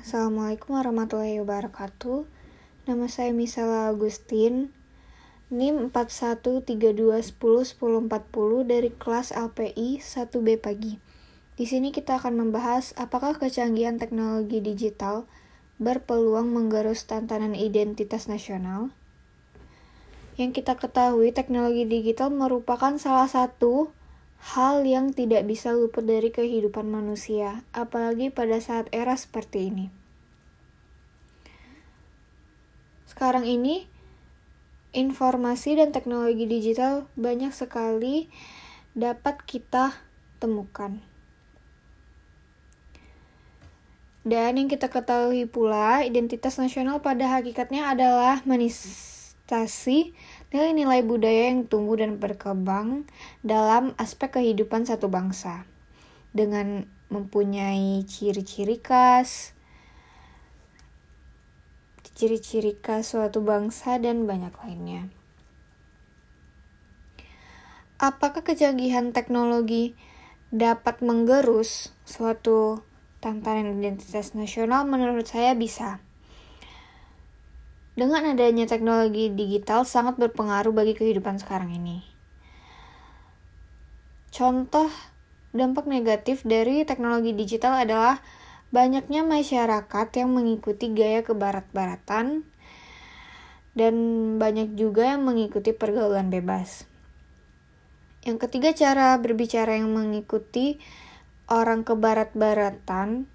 Assalamualaikum warahmatullahi wabarakatuh. Nama saya Misala Agustin. NIM 4132101040 dari kelas LPI 1B pagi. Di sini kita akan membahas apakah kecanggihan teknologi digital berpeluang menggerus tantangan identitas nasional. Yang kita ketahui, teknologi digital merupakan salah satu hal yang tidak bisa luput dari kehidupan manusia, apalagi pada saat era seperti ini. Sekarang ini, informasi dan teknologi digital banyak sekali dapat kita temukan. Dan yang kita ketahui pula, identitas nasional pada hakikatnya adalah manis manifestasi nilai-nilai budaya yang tumbuh dan berkembang dalam aspek kehidupan satu bangsa dengan mempunyai ciri-ciri khas, ciri-ciri khas suatu bangsa dan banyak lainnya. Apakah kecanggihan teknologi dapat menggerus suatu tantangan identitas nasional? Menurut saya bisa. Dengan adanya teknologi digital sangat berpengaruh bagi kehidupan sekarang ini. Contoh dampak negatif dari teknologi digital adalah banyaknya masyarakat yang mengikuti gaya kebarat-baratan dan banyak juga yang mengikuti pergaulan bebas. Yang ketiga cara berbicara yang mengikuti orang kebarat-baratan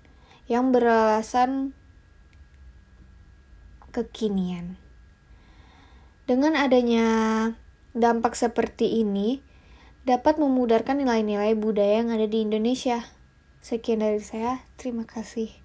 yang beralasan kekinian. Dengan adanya dampak seperti ini, dapat memudarkan nilai-nilai budaya yang ada di Indonesia. Sekian dari saya, terima kasih.